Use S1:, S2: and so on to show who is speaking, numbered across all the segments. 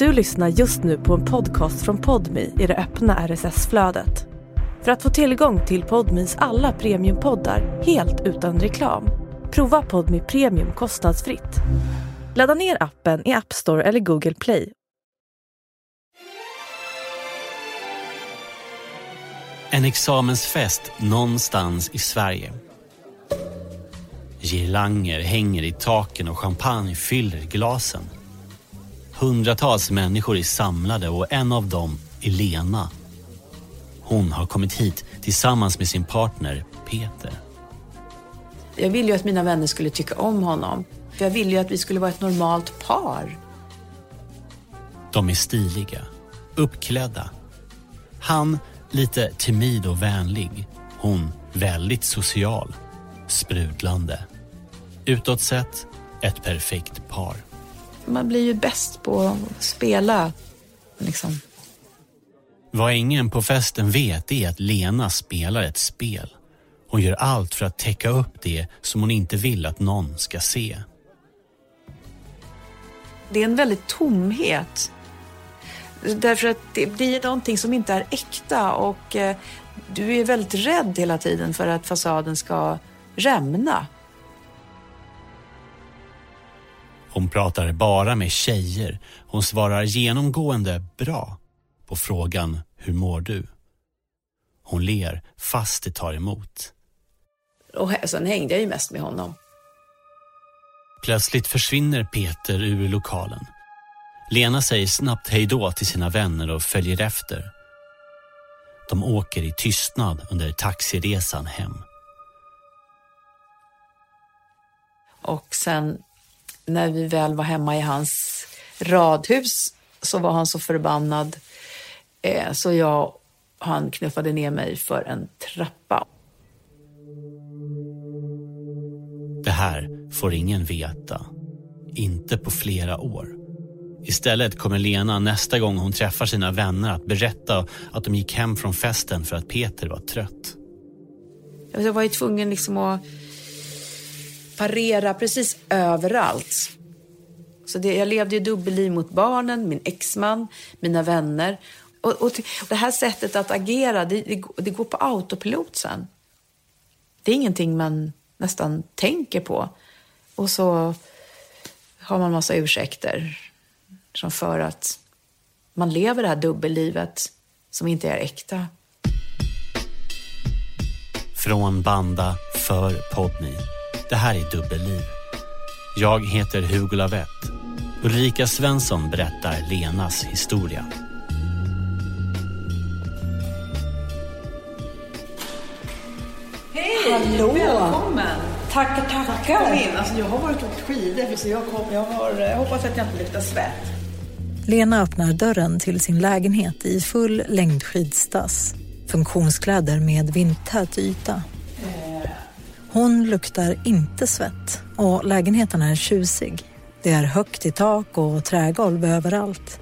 S1: Du lyssnar just nu på en podcast från Podmi i det öppna RSS-flödet. För att få tillgång till Podmis alla premiumpoddar helt utan reklam, prova Podmi Premium kostnadsfritt. Ladda ner appen i App Store eller Google Play.
S2: En examensfest någonstans i Sverige. Girlanger hänger i taken och champagne fyller glasen. Hundratals människor är samlade och en av dem är Lena. Hon har kommit hit tillsammans med sin partner Peter.
S3: Jag ville ju att mina vänner skulle tycka om honom. För jag ville ju att vi skulle vara ett normalt par.
S2: De är stiliga, uppklädda. Han lite timid och vänlig. Hon väldigt social, sprudlande. Utåt sett ett perfekt par.
S3: Man blir ju bäst på att spela. Liksom.
S2: Vad ingen på festen vet är att Lena spelar ett spel. Hon gör allt för att täcka upp det som hon inte vill att någon ska se.
S3: Det är en väldigt tomhet. Därför att det blir någonting som inte är äkta och eh, du är väldigt rädd hela tiden för att fasaden ska rämna.
S2: Hon pratar bara med tjejer. Hon svarar genomgående bra på frågan hur mår du? Hon ler fast det tar emot.
S3: Och sen hängde jag ju mest med honom.
S2: Plötsligt försvinner Peter ur lokalen. Lena säger snabbt hejdå till sina vänner och följer efter. De åker i tystnad under taxiresan hem.
S3: Och sen när vi väl var hemma i hans radhus så var han så förbannad eh, så jag, han knuffade ner mig för en trappa.
S2: Det här får ingen veta. Inte på flera år. Istället kommer Lena nästa gång hon träffar sina vänner att berätta att de gick hem från festen för att Peter var trött.
S3: Jag var ju tvungen liksom att parera precis överallt. Så det, jag levde ju dubbelliv mot barnen, min exman, mina vänner. Och, och, det här sättet att agera, det, det, det går på autopilot sen. Det är ingenting man nästan tänker på. Och så har man massa ursäkter som för att man lever det här dubbellivet som inte är äkta.
S2: Från Banda för Podmi. Det här är Dubbelliv. Jag heter Hugo Lavett. Ulrika Svensson berättar Lenas historia.
S3: Hej!
S4: Hallå!
S3: Välkommen!
S4: Tackar, tackar.
S3: Kom in. Alltså, jag har varit och åkt skidor så jag, kom, jag, har, jag hoppas att jag inte luktar svett.
S5: Lena öppnar dörren till sin lägenhet i full längdskidstass. Funktionskläder med vindtät yta. Hon luktar inte svett och lägenheten är tjusig. Det är högt i tak och trägolv överallt.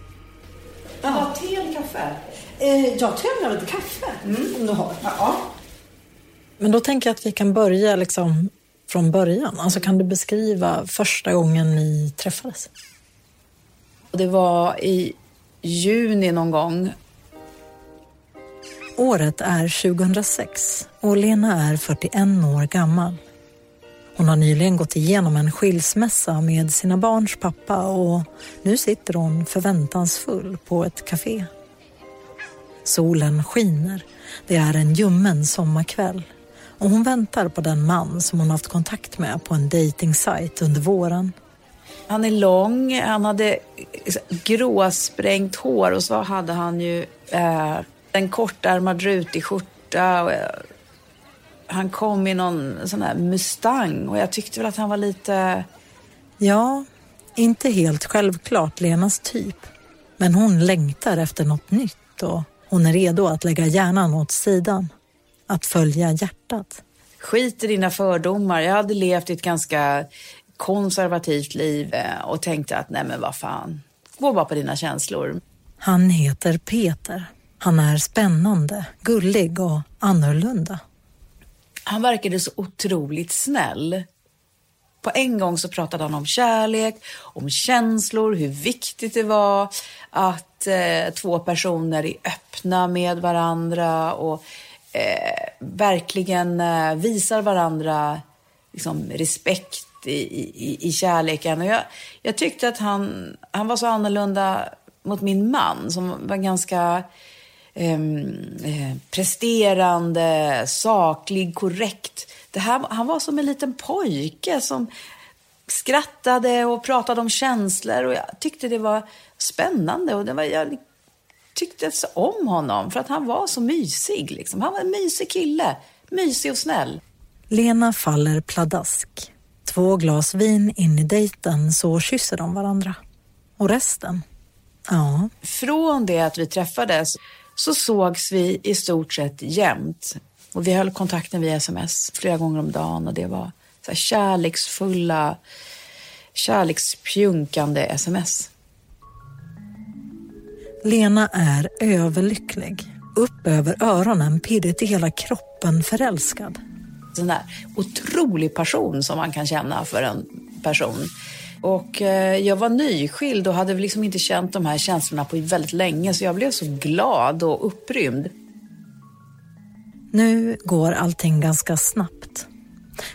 S3: Ja, te eller kaffe?
S4: Eh, jag tror lite kaffe, om du har.
S3: Ja.
S5: Men då tänker jag att vi kan börja liksom från början. Alltså kan du beskriva första gången ni träffades?
S3: Det var i juni någon gång.
S5: Året är 2006 och Lena är 41 år gammal. Hon har nyligen gått igenom en skilsmässa med sina barns pappa och nu sitter hon förväntansfull på ett café. Solen skiner. Det är en ljummen sommarkväll och hon väntar på den man som hon haft kontakt med på en dejtingsajt under våren.
S3: Han är lång, han hade gråsprängt hår och så hade han ju eh, en kortärmad rutig skjorta. Och, eh, han kom i någon sån här Mustang och jag tyckte väl att han var lite...
S5: Ja, inte helt självklart Lenas typ. Men hon längtar efter något nytt och hon är redo att lägga hjärnan åt sidan. Att följa hjärtat.
S3: Skit i dina fördomar. Jag hade levt ett ganska konservativt liv eh, och tänkte att nej men vad fan, gå bara på dina känslor.
S5: Han heter Peter. Han är spännande, gullig och annorlunda.
S3: Han verkade så otroligt snäll. På en gång så pratade han om kärlek, om känslor, hur viktigt det var att eh, två personer är öppna med varandra och eh, verkligen eh, visar varandra liksom, respekt i, i, i kärleken. Och jag, jag tyckte att han, han var så annorlunda mot min man som var ganska eh, presterande, saklig, korrekt. Det här, han var som en liten pojke som skrattade och pratade om känslor och jag tyckte det var spännande. Och det var, jag tyckte så om honom för att han var så mysig. Liksom. Han var en mysig kille, mysig och snäll.
S5: Lena faller pladask. Två glas vin in i dejten så kysser de varandra. Och resten? Ja.
S3: Från det att vi träffades så sågs vi i stort sett jämt. Och vi höll kontakten via sms flera gånger om dagen och det var så kärleksfulla, kärlekspjunkande sms.
S5: Lena är överlycklig. Upp över öronen, pirrigt i hela kroppen, förälskad.
S3: Sån där otrolig passion som man kan känna för en person. Och eh, jag var nyskild och hade liksom inte känt de här känslorna på väldigt länge så jag blev så glad och upprymd.
S5: Nu går allting ganska snabbt.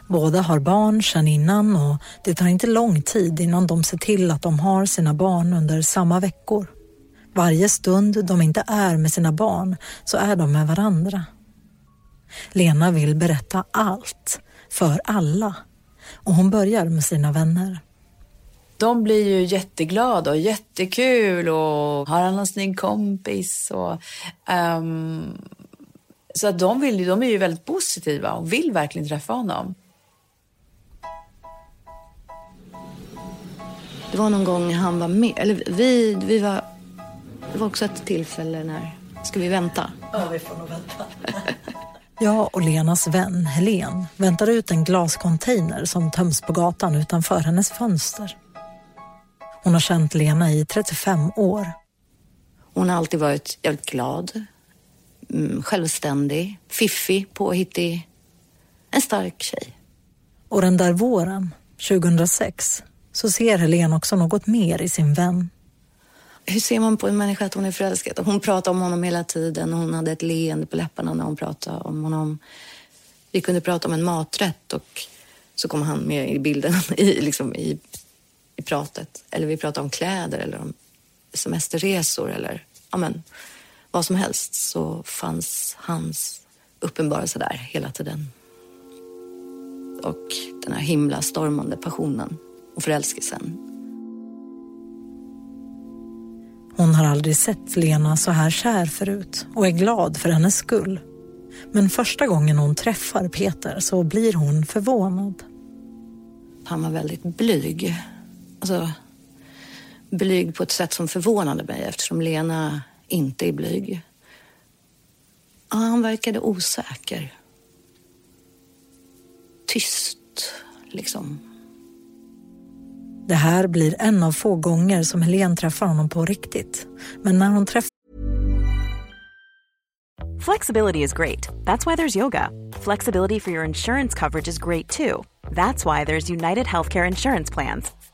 S5: Båda har barn sedan innan och det tar inte lång tid innan de ser till att de har sina barn under samma veckor. Varje stund de inte är med sina barn så är de med varandra. Lena vill berätta allt, för alla. Och hon börjar med sina vänner.
S3: De blir ju jätteglada och jättekul och har han en snygg kompis? Och, um, så att de, vill, de är ju väldigt positiva och vill verkligen träffa honom.
S6: Det var någon gång han var med, eller vi, vi var, det var också ett tillfälle när, ska vi vänta?
S4: Ja, vi får nog vänta.
S5: Jag och Lenas vän Helen väntar ut en glascontainer som töms på gatan utanför hennes fönster. Hon har känt Lena i 35 år.
S6: Hon har alltid varit jävligt glad, mm, självständig, fiffig, påhittig. En stark tjej.
S5: Och den där våren, 2006, så ser Helen också något mer i sin vän.
S6: Hur ser man på en människa att hon är förälskad? Hon pratade om honom hela tiden och hon hade ett leende på läpparna när hon pratade om honom. Vi kunde prata om en maträtt och så kom han med i bilden i, liksom i, i pratet. Eller vi pratade om kläder eller om semesterresor eller ja, men, vad som helst så fanns hans uppenbarelse där hela tiden. Och den här himla stormande passionen och förälskelsen
S5: Hon har aldrig sett Lena så här kär förut och är glad för hennes skull. Men första gången hon träffar Peter så blir hon förvånad.
S6: Han var väldigt blyg. Alltså, blyg på ett sätt som förvånade mig eftersom Lena inte är blyg. Ja, han verkade osäker. Tyst, liksom.
S5: Det här blir en av få gånger som Helene träffar honom på riktigt. Men när hon träffar
S7: Flexibility is great. That's why there's yoga. Flexibility for your insurance coverage is great too. That's why there's United Healthcare Insurance Plans.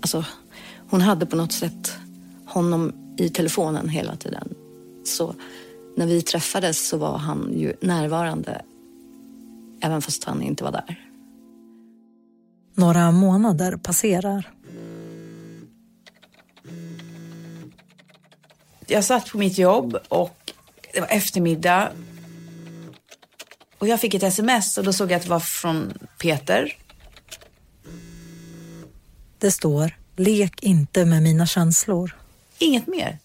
S6: Alltså, hon hade på något sätt honom i telefonen hela tiden. Så när vi träffades så var han ju närvarande även fast han inte var där.
S5: Några månader passerar.
S3: Jag satt på mitt jobb och det var eftermiddag. Och jag fick ett sms och då såg jag att det var från Peter.
S5: Det står Lek inte med mina känslor.
S3: Inget mer.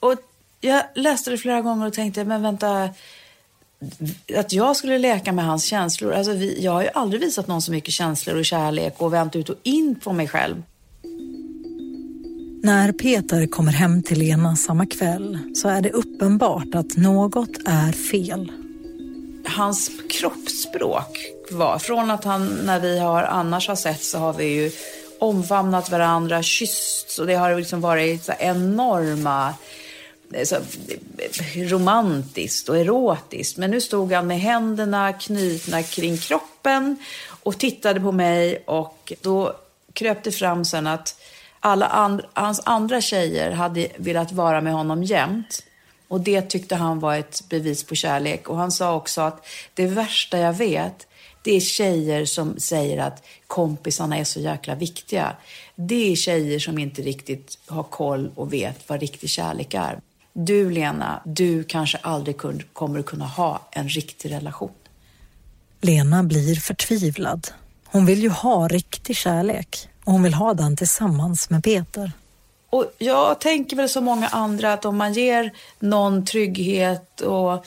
S3: Och jag läste det flera gånger och tänkte, men vänta. Att jag skulle leka med hans känslor. Alltså vi, jag har ju aldrig visat någon så mycket känslor och kärlek och vänt ut och in på mig själv.
S5: När Peter kommer hem till Lena samma kväll så är det uppenbart att något är fel.
S3: Hans kroppsspråk var, från att han, när vi har annars har sett så har vi ju omfamnat varandra, kyssts och det har liksom varit så enorma eh, så eh, romantiskt och erotiskt. Men nu stod han med händerna knutna kring kroppen och tittade på mig och då kröp det fram sen att alla and hans andra tjejer hade velat vara med honom jämt. Och det tyckte han var ett bevis på kärlek. Och han sa också att det värsta jag vet, det är tjejer som säger att kompisarna är så jäkla viktiga. Det är tjejer som inte riktigt har koll och vet vad riktig kärlek är. Du, Lena, du kanske aldrig kommer att kunna ha en riktig relation.
S5: Lena blir förtvivlad. Hon vill ju ha riktig kärlek och hon vill ha den tillsammans med Peter.
S3: Och jag tänker väl som många andra att om man ger någon trygghet och,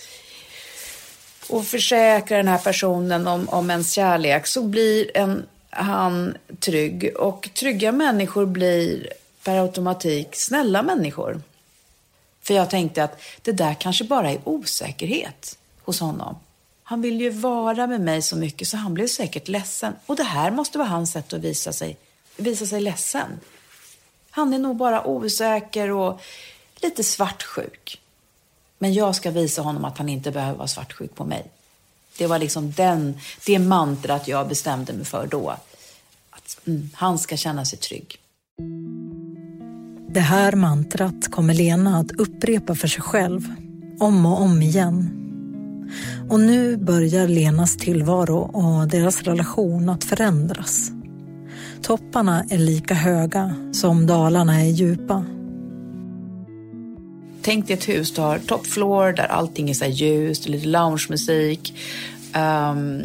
S3: och försäkrar den här personen om, om ens kärlek så blir en, han trygg. Och trygga människor blir per automatik snälla människor. För jag tänkte att det där kanske bara är osäkerhet hos honom. Han vill ju vara med mig så mycket så han blev säkert ledsen. Och det här måste vara hans sätt att visa sig, visa sig ledsen. Han är nog bara osäker och lite svartsjuk. Men jag ska visa honom att han inte behöver vara svartsjuk på mig. Det var liksom den, det mantrat jag bestämde mig för då. Att mm, han ska känna sig trygg.
S5: Det här mantrat kommer Lena att upprepa för sig själv, om och om igen. Och nu börjar Lenas tillvaro och deras relation att förändras. Topparna är lika höga som dalarna är djupa.
S3: Tänk dig ett hus, du har top floor där allting är så ljust, lite loungemusik, um,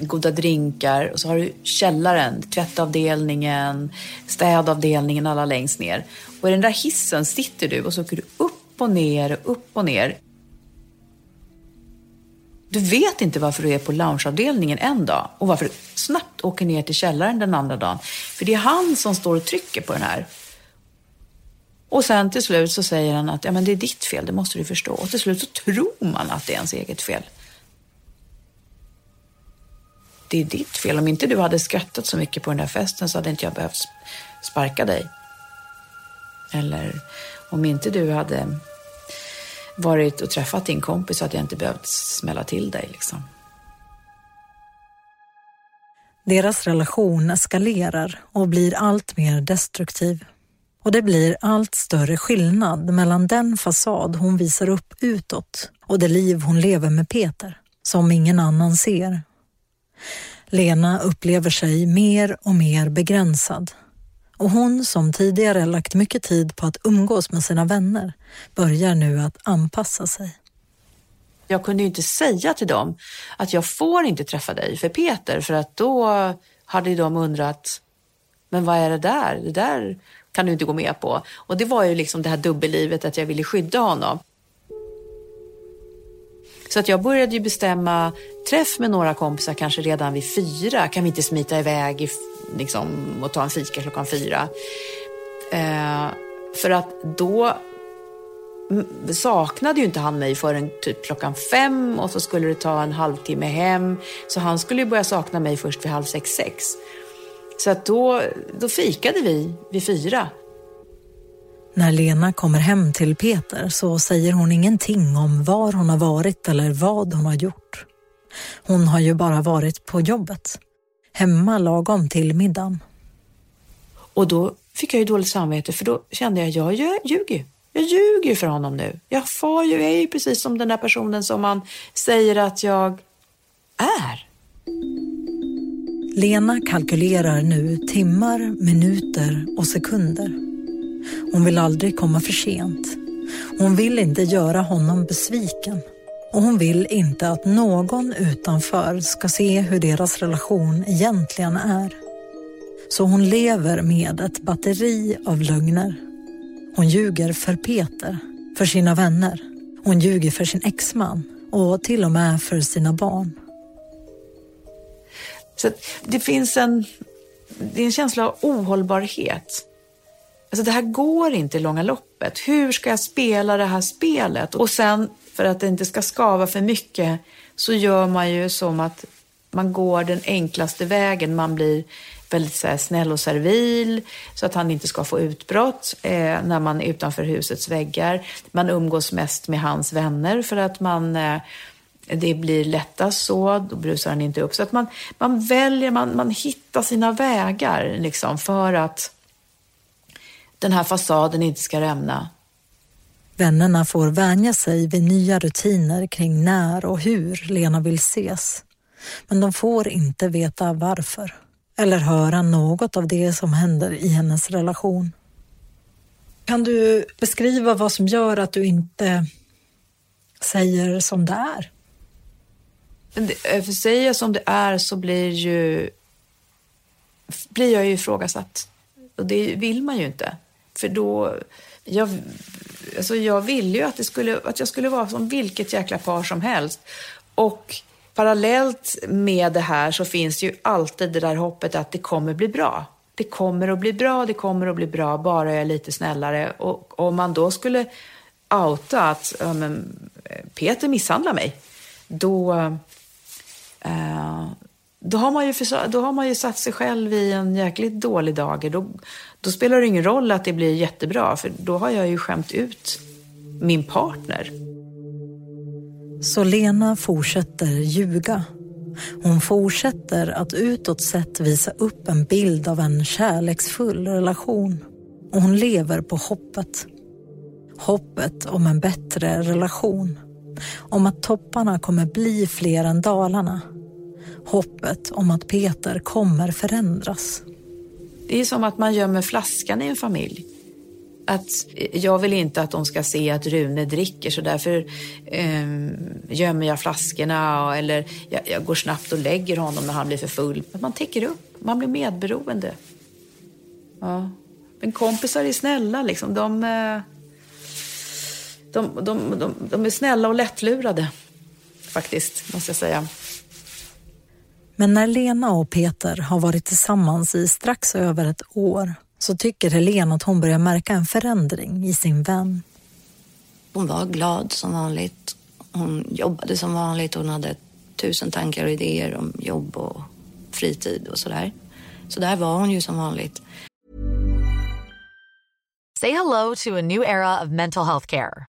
S3: goda drinkar och så har du källaren, tvättavdelningen, städavdelningen, alla längst ner. Och i den där hissen sitter du och så åker du upp och ner och upp och ner. Du vet inte varför du är på loungeavdelningen en dag och varför du snabbt åker ner till källaren den andra dagen. För det är han som står och trycker på den här. Och sen till slut så säger han att ja, men det är ditt fel, det måste du förstå. Och till slut så tror man att det är ens eget fel. Det är ditt fel. Om inte du hade skrattat så mycket på den där festen så hade inte jag behövt sparka dig. Eller om inte du hade varit och träffat din kompis så hade jag inte behövt smälla till dig. Liksom.
S5: Deras relation eskalerar och blir allt mer destruktiv. Och det blir allt större skillnad mellan den fasad hon visar upp utåt och det liv hon lever med Peter, som ingen annan ser. Lena upplever sig mer och mer begränsad och hon som tidigare lagt mycket tid på att umgås med sina vänner börjar nu att anpassa sig.
S3: Jag kunde ju inte säga till dem att jag får inte träffa dig för Peter för att då hade de undrat, men vad är det där? Det där kan du inte gå med på. Och det var ju liksom det här dubbellivet att jag ville skydda honom. Så att jag började ju bestämma träff med några kompisar kanske redan vid fyra. Kan vi inte smita iväg liksom, och ta en fika klockan fyra? Eh, för att då saknade ju inte han mig förrän typ klockan fem och så skulle det ta en halvtimme hem. Så han skulle ju börja sakna mig först vid halv sex, sex. Så att då, då fikade vi vid fyra.
S5: När Lena kommer hem till Peter så säger hon ingenting om var hon har varit eller vad hon har gjort. Hon har ju bara varit på jobbet. Hemma lagom till middagen.
S3: Och då fick jag ju dåligt samvete för då kände jag, jag ljuger ju. Jag ljuger för honom nu. Jag, far ju, jag är ju precis som den där personen som man säger att jag är.
S5: Lena kalkylerar nu timmar, minuter och sekunder. Hon vill aldrig komma för sent. Hon vill inte göra honom besviken. Och hon vill inte att någon utanför ska se hur deras relation egentligen är. Så hon lever med ett batteri av lögner. Hon ljuger för Peter, för sina vänner. Hon ljuger för sin exman och till och med för sina barn.
S3: Så det finns en, det är en känsla av ohållbarhet. Alltså det här går inte i långa loppet. Hur ska jag spela det här spelet? Och sen, för att det inte ska skava för mycket, så gör man ju som att man går den enklaste vägen. Man blir väldigt så här, snäll och servil så att han inte ska få utbrott eh, när man är utanför husets väggar. Man umgås mest med hans vänner för att man eh, det blir lättast så, då brusar den inte upp. Så att man, man väljer, man, man hittar sina vägar liksom för att den här fasaden inte ska rämna.
S5: Vännerna får vänja sig vid nya rutiner kring när och hur Lena vill ses. Men de får inte veta varför eller höra något av det som händer i hennes relation. Kan du beskriva vad som gör att du inte säger som det är?
S3: Eh, för säger jag som det är så blir, ju, blir jag ju ifrågasatt. Och det vill man ju inte. För då... Jag, alltså jag ville ju att, det skulle, att jag skulle vara som vilket jäkla par som helst. Och parallellt med det här så finns ju alltid det där hoppet att det kommer bli bra. Det kommer att bli bra, det kommer att bli bra, bara jag är lite snällare. Och om man då skulle outa att ja, men, eh, Peter misshandlar mig, då, eh, Eh, då, har man ju för, då har man ju satt sig själv i en jäkligt dålig dager. Då, då spelar det ingen roll att det blir jättebra, för då har jag ju skämt ut min partner.
S5: Så Lena fortsätter ljuga. Hon fortsätter att utåt sett visa upp en bild av en kärleksfull relation. Och hon lever på hoppet. Hoppet om en bättre relation. Om att topparna kommer bli fler än dalarna. Hoppet om att Peter kommer förändras.
S3: Det är som att man gömmer flaskan i en familj att eh, jag vill inte att de ska se att Rune dricker så därför eh, gömmer jag flaskorna eller jag, jag, går snabbt och lägger honom när han blir för full. Man täcker upp, man blir medberoende. Ja. Men kompisar är snälla liksom. De, eh, de, de, de, de är snälla och lättlurade faktiskt, måste jag säga.
S5: Men när Lena och Peter har varit tillsammans i strax över ett år så tycker Helene att hon börjar märka en förändring i sin vän.
S6: Hon var glad som vanligt. Hon jobbade som vanligt. Hon hade tusen tankar och idéer om jobb och fritid och sådär. Så där var hon ju som vanligt.
S8: Say hello to a new era of mental health care.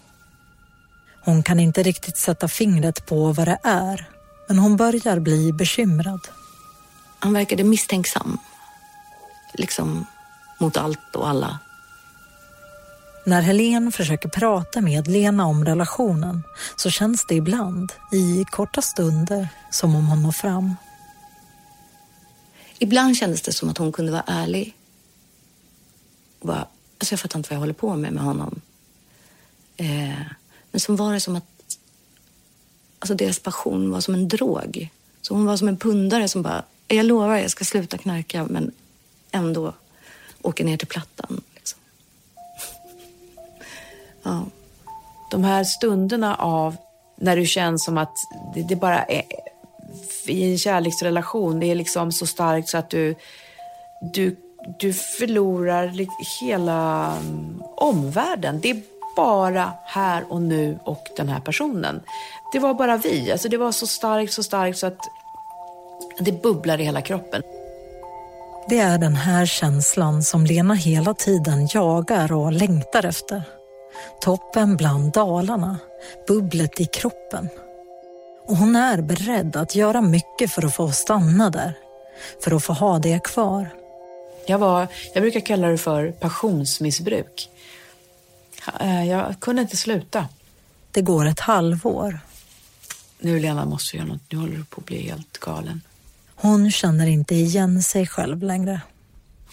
S5: Hon kan inte riktigt sätta fingret på vad det är, men hon börjar bli bekymrad.
S6: Han verkade misstänksam. Liksom mot allt och alla.
S5: När Helen försöker prata med Lena om relationen så känns det ibland, i korta stunder, som om hon når fram.
S6: Ibland kändes det som att hon kunde vara ärlig. Och bara, alltså jag fattar inte vad jag håller på med med honom. Eh, men som var det som att alltså deras passion var som en drog. Så hon var som en pundare som bara, jag lovar jag ska sluta knarka men ändå åka ner till Plattan. Liksom.
S3: Ja. De här stunderna av när du känns som att det, det bara är i en kärleksrelation, det är liksom så starkt så att du, du, du förlorar hela mm, omvärlden. Det är bara här och nu och den här personen. Det var bara vi. Alltså det var så starkt, så starkt så att det bubblar i hela kroppen.
S5: Det är den här känslan som Lena hela tiden jagar och längtar efter. Toppen bland dalarna, bubblet i kroppen. Och hon är beredd att göra mycket för att få stanna där, för att få ha det kvar.
S3: Jag, var, jag brukar kalla det för passionsmissbruk. Eh, jag kunde inte sluta.
S5: Det går ett halvår.
S3: Nu Lena måste göra något, nu håller du på att bli helt galen.
S5: Hon känner inte igen sig själv längre.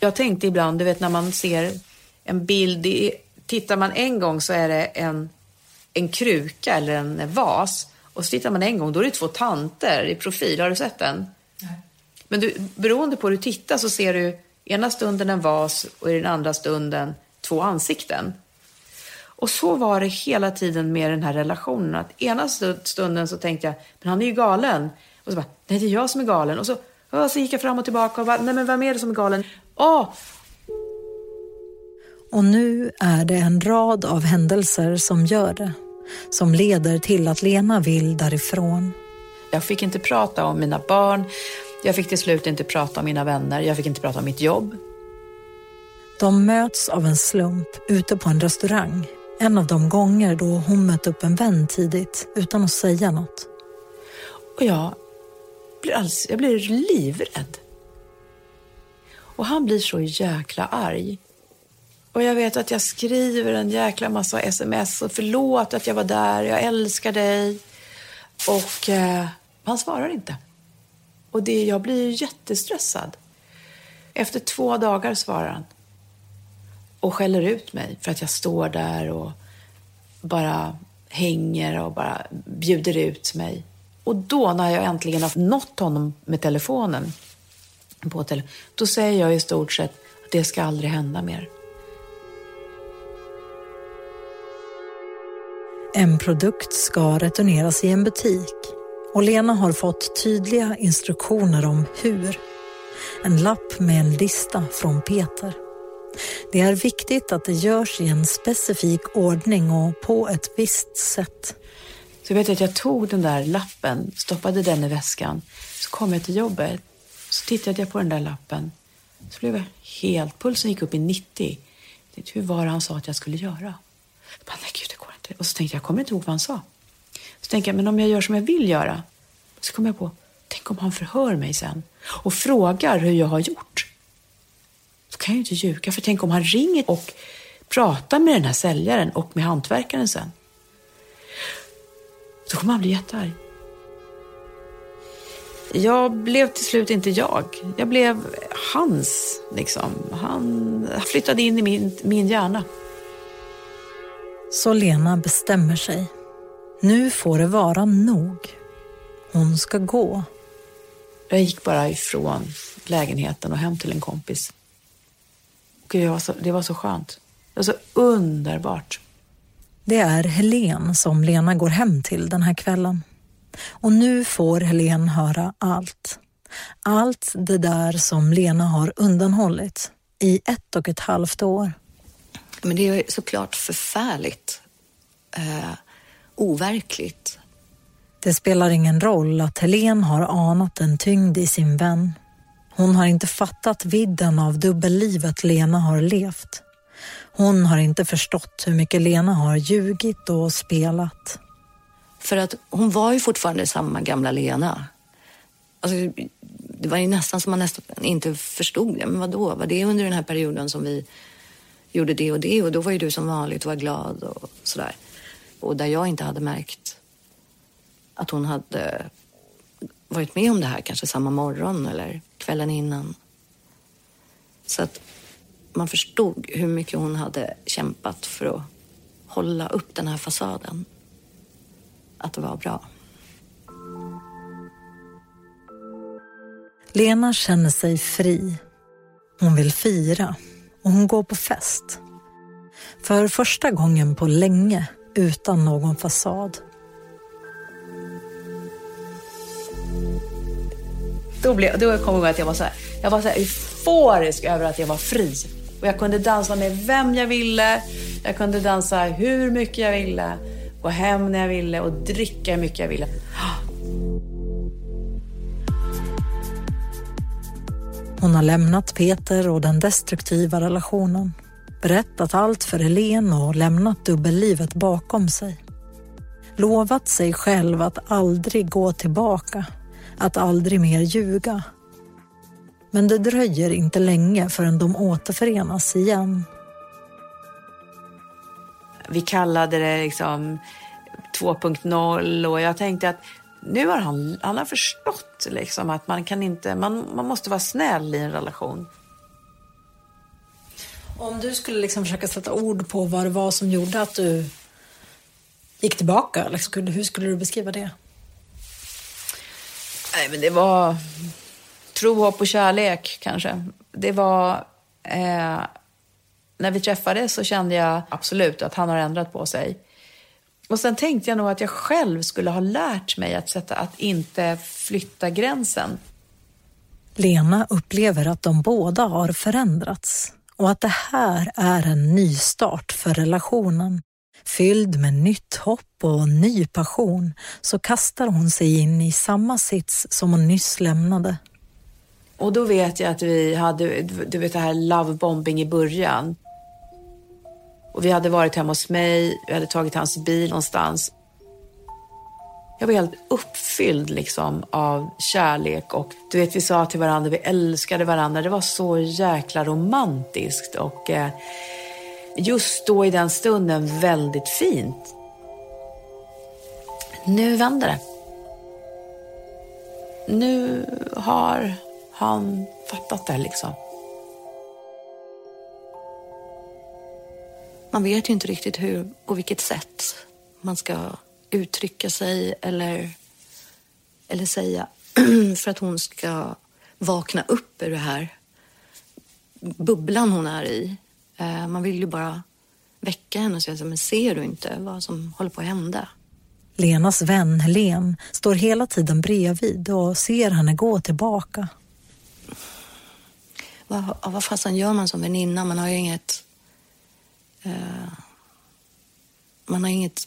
S3: Jag tänkte ibland, du vet när man ser en bild, i, tittar man en gång så är det en, en kruka eller en vas. Och så tittar man en gång, då är det två tanter i profil. Har du sett den? Nej. Men du, beroende på hur du tittar så ser du ena stunden en vas och i den andra stunden två ansikten. Och så var det hela tiden med den här relationen. Att ena stunden så tänkte jag, men han är ju galen. Och så bara, nej det är jag som är galen. Och så, och så gick jag fram och tillbaka och bara, nej men vem är det som är galen? Åh!
S5: Och nu är det en rad av händelser som gör det. Som leder till att Lena vill därifrån.
S3: Jag fick inte prata om mina barn. Jag fick till slut inte prata om mina vänner. Jag fick inte prata om mitt jobb.
S5: De möts av en slump ute på en restaurang. En av de gånger då hon mött upp en vän tidigt utan att säga något.
S3: Och jag blir, alls, jag blir livrädd. Och han blir så jäkla arg. Och jag vet att jag skriver en jäkla massa sms och förlåt att jag var där, jag älskar dig. Och eh, han svarar inte. Och det, jag blir jättestressad. Efter två dagar svarar han. Och skäller ut mig för att jag står där och bara hänger och bara bjuder ut mig. Och då när jag äntligen har nått honom med telefonen, på tele då säger jag i stort sett att det ska aldrig hända mer.
S5: En produkt ska returneras i en butik och Lena har fått tydliga instruktioner om hur. En lapp med en lista från Peter. Det är viktigt att det görs i en specifik ordning och på ett visst sätt.
S3: Så jag vet att jag tog den där lappen, stoppade den i väskan. Så kom jag till jobbet. Så tittade jag på den där lappen. Så blev jag helt... Pulsen gick upp i 90. Hur var det typ han sa att jag skulle göra? Jag bara, nej gud, det går inte. Och så tänkte jag, jag kommer inte ihåg vad han sa. Så tänkte jag, men om jag gör som jag vill göra. Så kom jag på, tänk om han förhör mig sen och frågar hur jag har gjort. Kan ju inte ljuga, för tänk om han ringer och pratar med den här säljaren och med hantverkaren sen. Då kommer han bli jättearg. Jag blev till slut inte jag. Jag blev hans, liksom. Han flyttade in i min, min hjärna.
S5: Så Lena bestämmer sig. Nu får det vara nog. Hon ska gå.
S3: Jag gick bara ifrån lägenheten och hem till en kompis. Gud, det, var så, det var så skönt. Det var så underbart.
S5: Det är Helen som Lena går hem till den här kvällen. Och nu får Helen höra allt. Allt det där som Lena har undanhållit i ett och ett halvt år.
S6: Men det är såklart förfärligt. Eh, overkligt.
S5: Det spelar ingen roll att Helen har anat en tyngd i sin vän. Hon har inte fattat vidden av dubbellivet Lena har levt. Hon har inte förstått hur mycket Lena har ljugit och spelat.
S6: För att hon var ju fortfarande samma gamla Lena. Alltså, det var ju nästan som man nästan inte förstod det. Men vadå, var det under den här perioden som vi gjorde det och det och då var ju du som vanligt och var glad och sådär. Och där jag inte hade märkt att hon hade varit med om det här kanske samma morgon eller kvällen innan. Så att man förstod hur mycket hon hade kämpat för att hålla upp den här fasaden. Att det var bra.
S5: Lena känner sig fri. Hon vill fira och hon går på fest. För första gången på länge utan någon fasad.
S3: Då, blev, då kom jag ihåg att jag var så här, jag var så här euforisk över att jag var fri. Och jag kunde dansa med vem jag ville. Jag kunde dansa hur mycket jag ville. Gå hem när jag ville och dricka hur mycket jag ville.
S5: Hon har lämnat Peter och den destruktiva relationen. Berättat allt för Helen och lämnat dubbellivet bakom sig. Lovat sig själv att aldrig gå tillbaka, att aldrig mer ljuga. Men det dröjer inte länge förrän de återförenas igen.
S3: Vi kallade det liksom 2.0 och jag tänkte att nu har han, han har förstått liksom att man kan inte, man, man måste vara snäll i en relation.
S5: Om du skulle liksom försöka sätta ord på vad det var som gjorde att du gick tillbaka, liksom, hur skulle du beskriva det?
S3: Nej, men det var tro, hopp och kärlek kanske. Det var... Eh, när vi träffades så kände jag absolut att han har ändrat på sig. Och sen tänkte jag nog att jag själv skulle ha lärt mig att, sätta, att inte flytta gränsen.
S5: Lena upplever att de båda har förändrats och att det här är en nystart för relationen. Fylld med nytt hopp och ny passion så kastar hon sig in i samma sits som hon nyss lämnade.
S3: Och då vet jag att vi hade du vet det här lovebombing i början. Och vi hade varit hemma hos mig, vi hade tagit hans bil någonstans. Jag var helt uppfylld liksom av kärlek och du vet vi sa till varandra, vi älskade varandra. Det var så jäkla romantiskt och eh, just då i den stunden väldigt fint. Nu vänder det. Nu har han fattat det liksom.
S6: Man vet ju inte riktigt hur, på vilket sätt man ska uttrycka sig eller, eller säga för att hon ska vakna upp ur det här bubblan hon är i. Eh, man vill ju bara väcka henne och säga, men ser du inte vad som håller på att hända?
S5: Lenas vän Helen står hela tiden bredvid och ser henne gå tillbaka.
S6: Vad, vad fasen gör man som väninna? Man har ju inget... Uh, man har inget...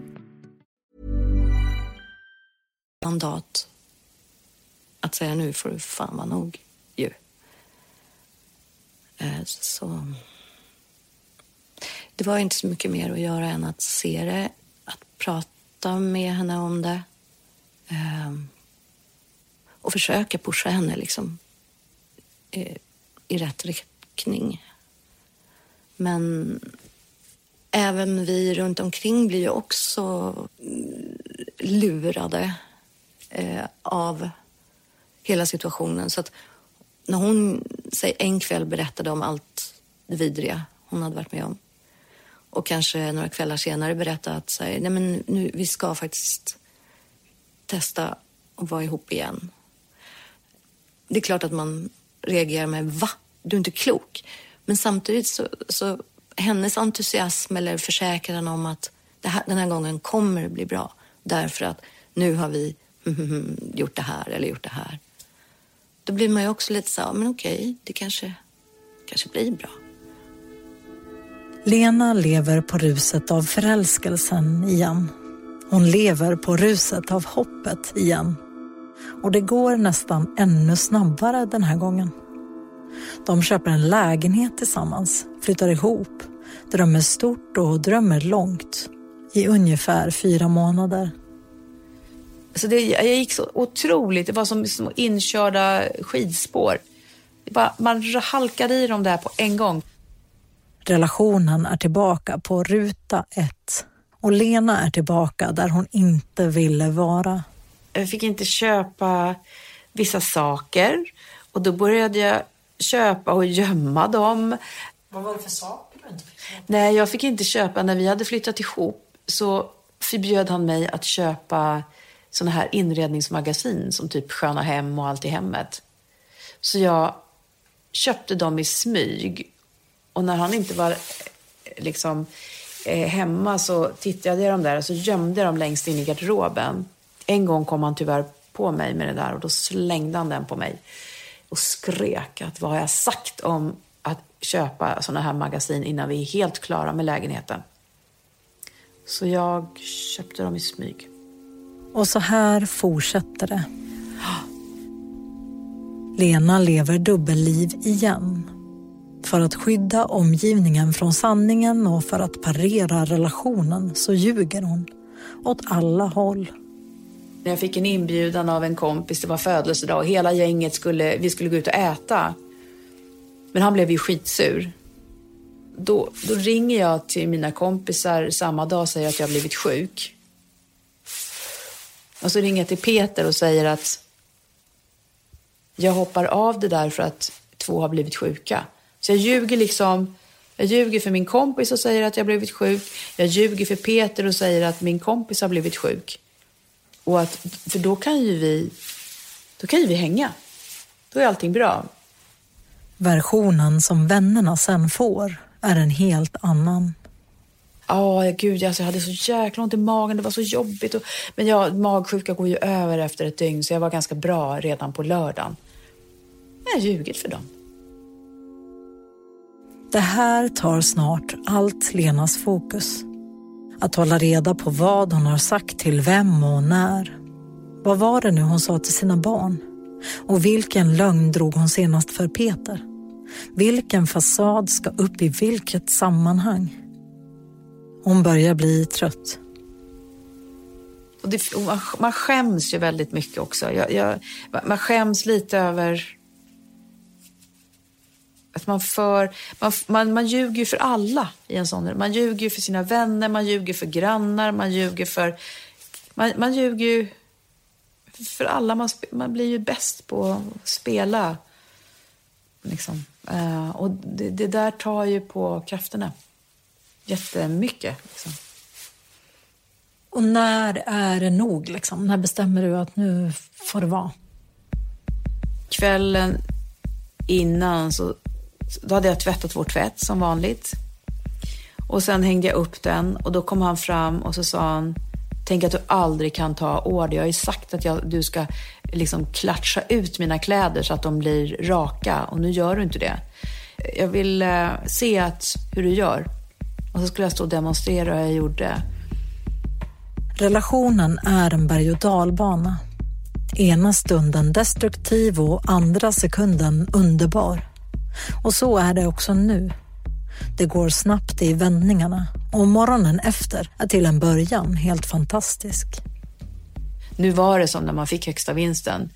S6: Mandat att säga nu får du fan vara nog ju. Eh, så... Det var inte så mycket mer att göra än att se det, att prata med henne om det ehm, och försöka pusha henne liksom i, i rätt riktning. Men även vi runt omkring blir ju också mm, lurade eh, av hela situationen. Så att när hon säg, en kväll berättade om allt det vidriga hon hade varit med om och kanske några kvällar senare berättade att så nej men nu, vi ska faktiskt testa att vara ihop igen. Det är klart att man reagerar med va? Du är inte klok. Men samtidigt så, så hennes entusiasm eller försäkran om att det här, den här gången kommer det bli bra. Därför att nu har vi Mhm. gjort det här eller gjort det här. Då blir man ju också lite så men okej, det kanske, kanske blir bra.
S5: Lena lever på ruset av förälskelsen igen. Hon lever på ruset av hoppet igen. Och det går nästan ännu snabbare den här gången. De köper en lägenhet tillsammans, flyttar ihop, drömmer stort och drömmer långt i ungefär fyra månader.
S3: Så det, jag gick så otroligt, det var som små inkörda skidspår. Bara, man halkade i dem där på en gång.
S5: Relationen är tillbaka på ruta ett och Lena är tillbaka där hon inte ville vara.
S3: Jag fick inte köpa vissa saker och då började jag köpa och gömma dem.
S4: Vad var det för saker du inte fick köpa?
S3: Nej, jag fick inte köpa. När vi hade flyttat ihop så förbjöd han mig att köpa såna här inredningsmagasin som typ Sköna Hem och Allt i hemmet. Så jag köpte dem i smyg. Och när han inte var eh, liksom eh, hemma så tittade jag dem där och så gömde jag dem längst in i garderoben. En gång kom han tyvärr på mig med det där och då slängde han den på mig och skrek att vad har jag sagt om att köpa såna här magasin innan vi är helt klara med lägenheten. Så jag köpte dem i smyg.
S5: Och så här fortsätter det. Lena lever dubbelliv igen. För att skydda omgivningen från sanningen och för att parera relationen så ljuger hon. Åt alla håll.
S3: Jag fick en inbjudan av en kompis, det var födelsedag och hela gänget skulle, vi skulle gå ut och äta. Men han blev ju skitsur. Då, då ringer jag till mina kompisar samma dag och säger att jag har blivit sjuk. Och så ringer jag till Peter och säger att jag hoppar av det där för att två har blivit sjuka. Så jag ljuger liksom. Jag ljuger för min kompis och säger att jag har blivit sjuk. Jag ljuger för Peter och säger att min kompis har blivit sjuk. Och att, för då kan ju vi, då kan ju vi hänga. Då är allting bra.
S5: Versionen som vännerna sen får är en helt annan.
S3: Ja, oh, gud, alltså, jag hade så jäkla ont i magen. Det var så jobbigt. Och, men jag, magsjuka går ju över efter ett dygn, så jag var ganska bra redan på lördagen. Jag har ljugit för dem.
S5: Det här tar snart allt Lenas fokus. Att hålla reda på vad hon har sagt till vem och när. Vad var det nu hon sa till sina barn? Och vilken lögn drog hon senast för Peter? Vilken fasad ska upp i vilket sammanhang? Hon börjar bli trött.
S3: Och det, och man, man skäms ju väldigt mycket också. Jag, jag, man skäms lite över att man för... Man, man, man ljuger för alla i en sån... Man ljuger för sina vänner, man ljuger för grannar, man ljuger för... Man, man ljuger för alla. Man, man blir ju bäst på att spela. Liksom. Uh, och det, det, där tar ju på krafterna jättemycket. Liksom.
S5: Och när är det nog? Liksom? När bestämmer du att nu får det vara?
S3: Kvällen innan så då hade jag tvättat vår tvätt som vanligt. Och sen hängde jag upp den och då kom han fram och så sa han Tänk att du aldrig kan ta order. Jag har ju sagt att jag, du ska liksom klatscha ut mina kläder så att de blir raka och nu gör du inte det. Jag vill eh, se att, hur du gör. Och så skulle jag stå och demonstrera hur jag gjorde.
S5: Relationen är en berg och dalbana. Ena stunden destruktiv och andra sekunden underbar. Och så är det också nu. Det går snabbt i vändningarna och morgonen efter är till en början helt fantastisk.
S3: Nu var det som när man fick högsta vinsten.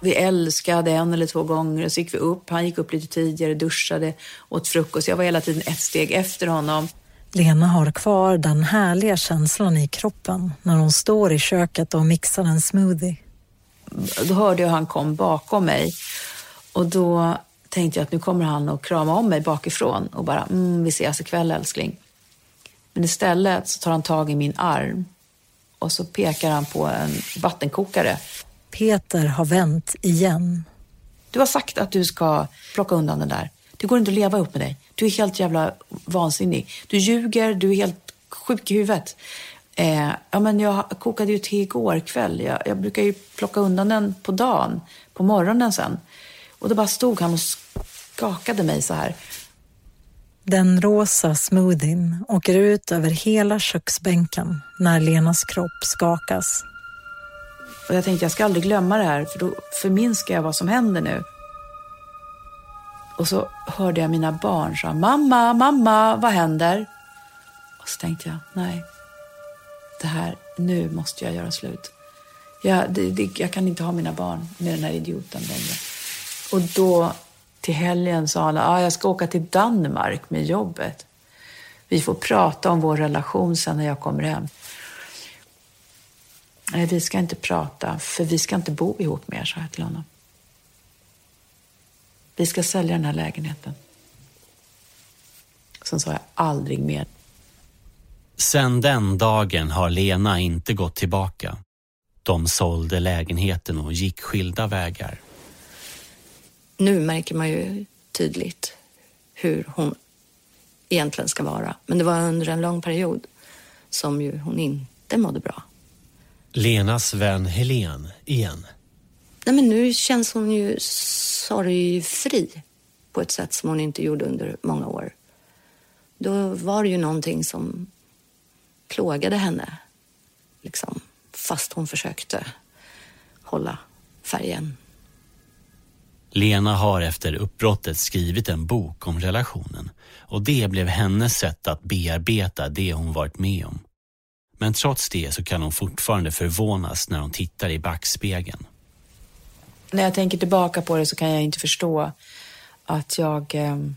S3: Vi älskade en eller två gånger och så gick vi upp. Han gick upp lite tidigare, duschade, åt frukost. Jag var hela tiden ett steg efter honom.
S5: Lena har kvar den härliga känslan i kroppen när hon står i köket och mixar en smoothie.
S3: Då hörde jag han kom bakom mig och då tänkte jag att nu kommer han att krama om mig bakifrån och bara mm, vi ses ikväll älskling. Men istället så tar han tag i min arm och så pekar han på en vattenkokare.
S5: Peter har vänt igen.
S3: Du har sagt att du ska plocka undan den där. Det går inte att leva upp med dig. Du är helt jävla vansinnig. Du ljuger, du är helt sjuk i huvudet. Eh, ja, men jag kokade ju te igår kväll. Jag, jag brukar ju plocka undan den på dagen, på morgonen sen. Och då bara stod han och skakade mig så här.
S5: Den rosa smoothien åker ut över hela köksbänken när Lenas kropp skakas.
S3: Och jag tänkte jag ska aldrig glömma det här för då förminskar jag vad som händer nu. Och så hörde jag mina barn säga mamma, mamma, vad händer? Och så tänkte jag, nej, det här, nu måste jag göra slut. Jag, det, det, jag kan inte ha mina barn med den här idioten längre. Och då till helgen sa alla, ah, jag ska åka till Danmark med jobbet. Vi får prata om vår relation sen när jag kommer hem. Nej, vi ska inte prata, för vi ska inte bo ihop mer, sa jag till honom. Vi ska sälja den här lägenheten. Sen sa jag aldrig mer.
S2: Sen den dagen har Lena inte gått tillbaka. De sålde lägenheten och gick skilda vägar.
S6: Nu märker man ju tydligt hur hon egentligen ska vara. Men det var under en lång period som ju hon inte mådde bra.
S2: Lenas vän Helen igen.
S6: Nej, men nu känns hon ju sorgfri på ett sätt som hon inte gjorde under många år. Då var det ju någonting som plågade henne, liksom, fast hon försökte hålla färgen.
S2: Lena har efter uppbrottet skrivit en bok om relationen och det blev hennes sätt att bearbeta det hon varit med om. Men trots det så kan hon fortfarande förvånas när hon tittar i backspegeln.
S3: När jag tänker tillbaka på det så kan jag inte förstå att jag... Ehm,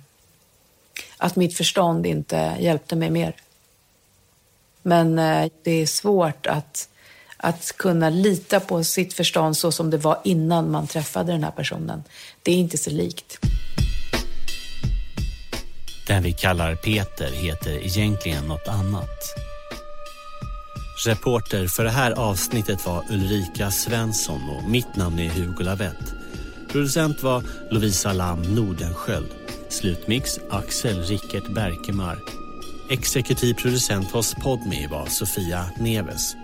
S3: att mitt förstånd inte hjälpte mig mer. Men eh, det är svårt att, att kunna lita på sitt förstånd så som det var innan man träffade den här personen. Det är inte så likt.
S2: Den vi kallar Peter heter egentligen något annat. Reporter för det här avsnittet var Ulrika Svensson och mitt namn är Hugo Lavett. Producent var Lovisa Lam Nordenskjöld. Slutmix Axel Rickert Berkemar. Exekutiv producent hos Podme var Sofia Neves.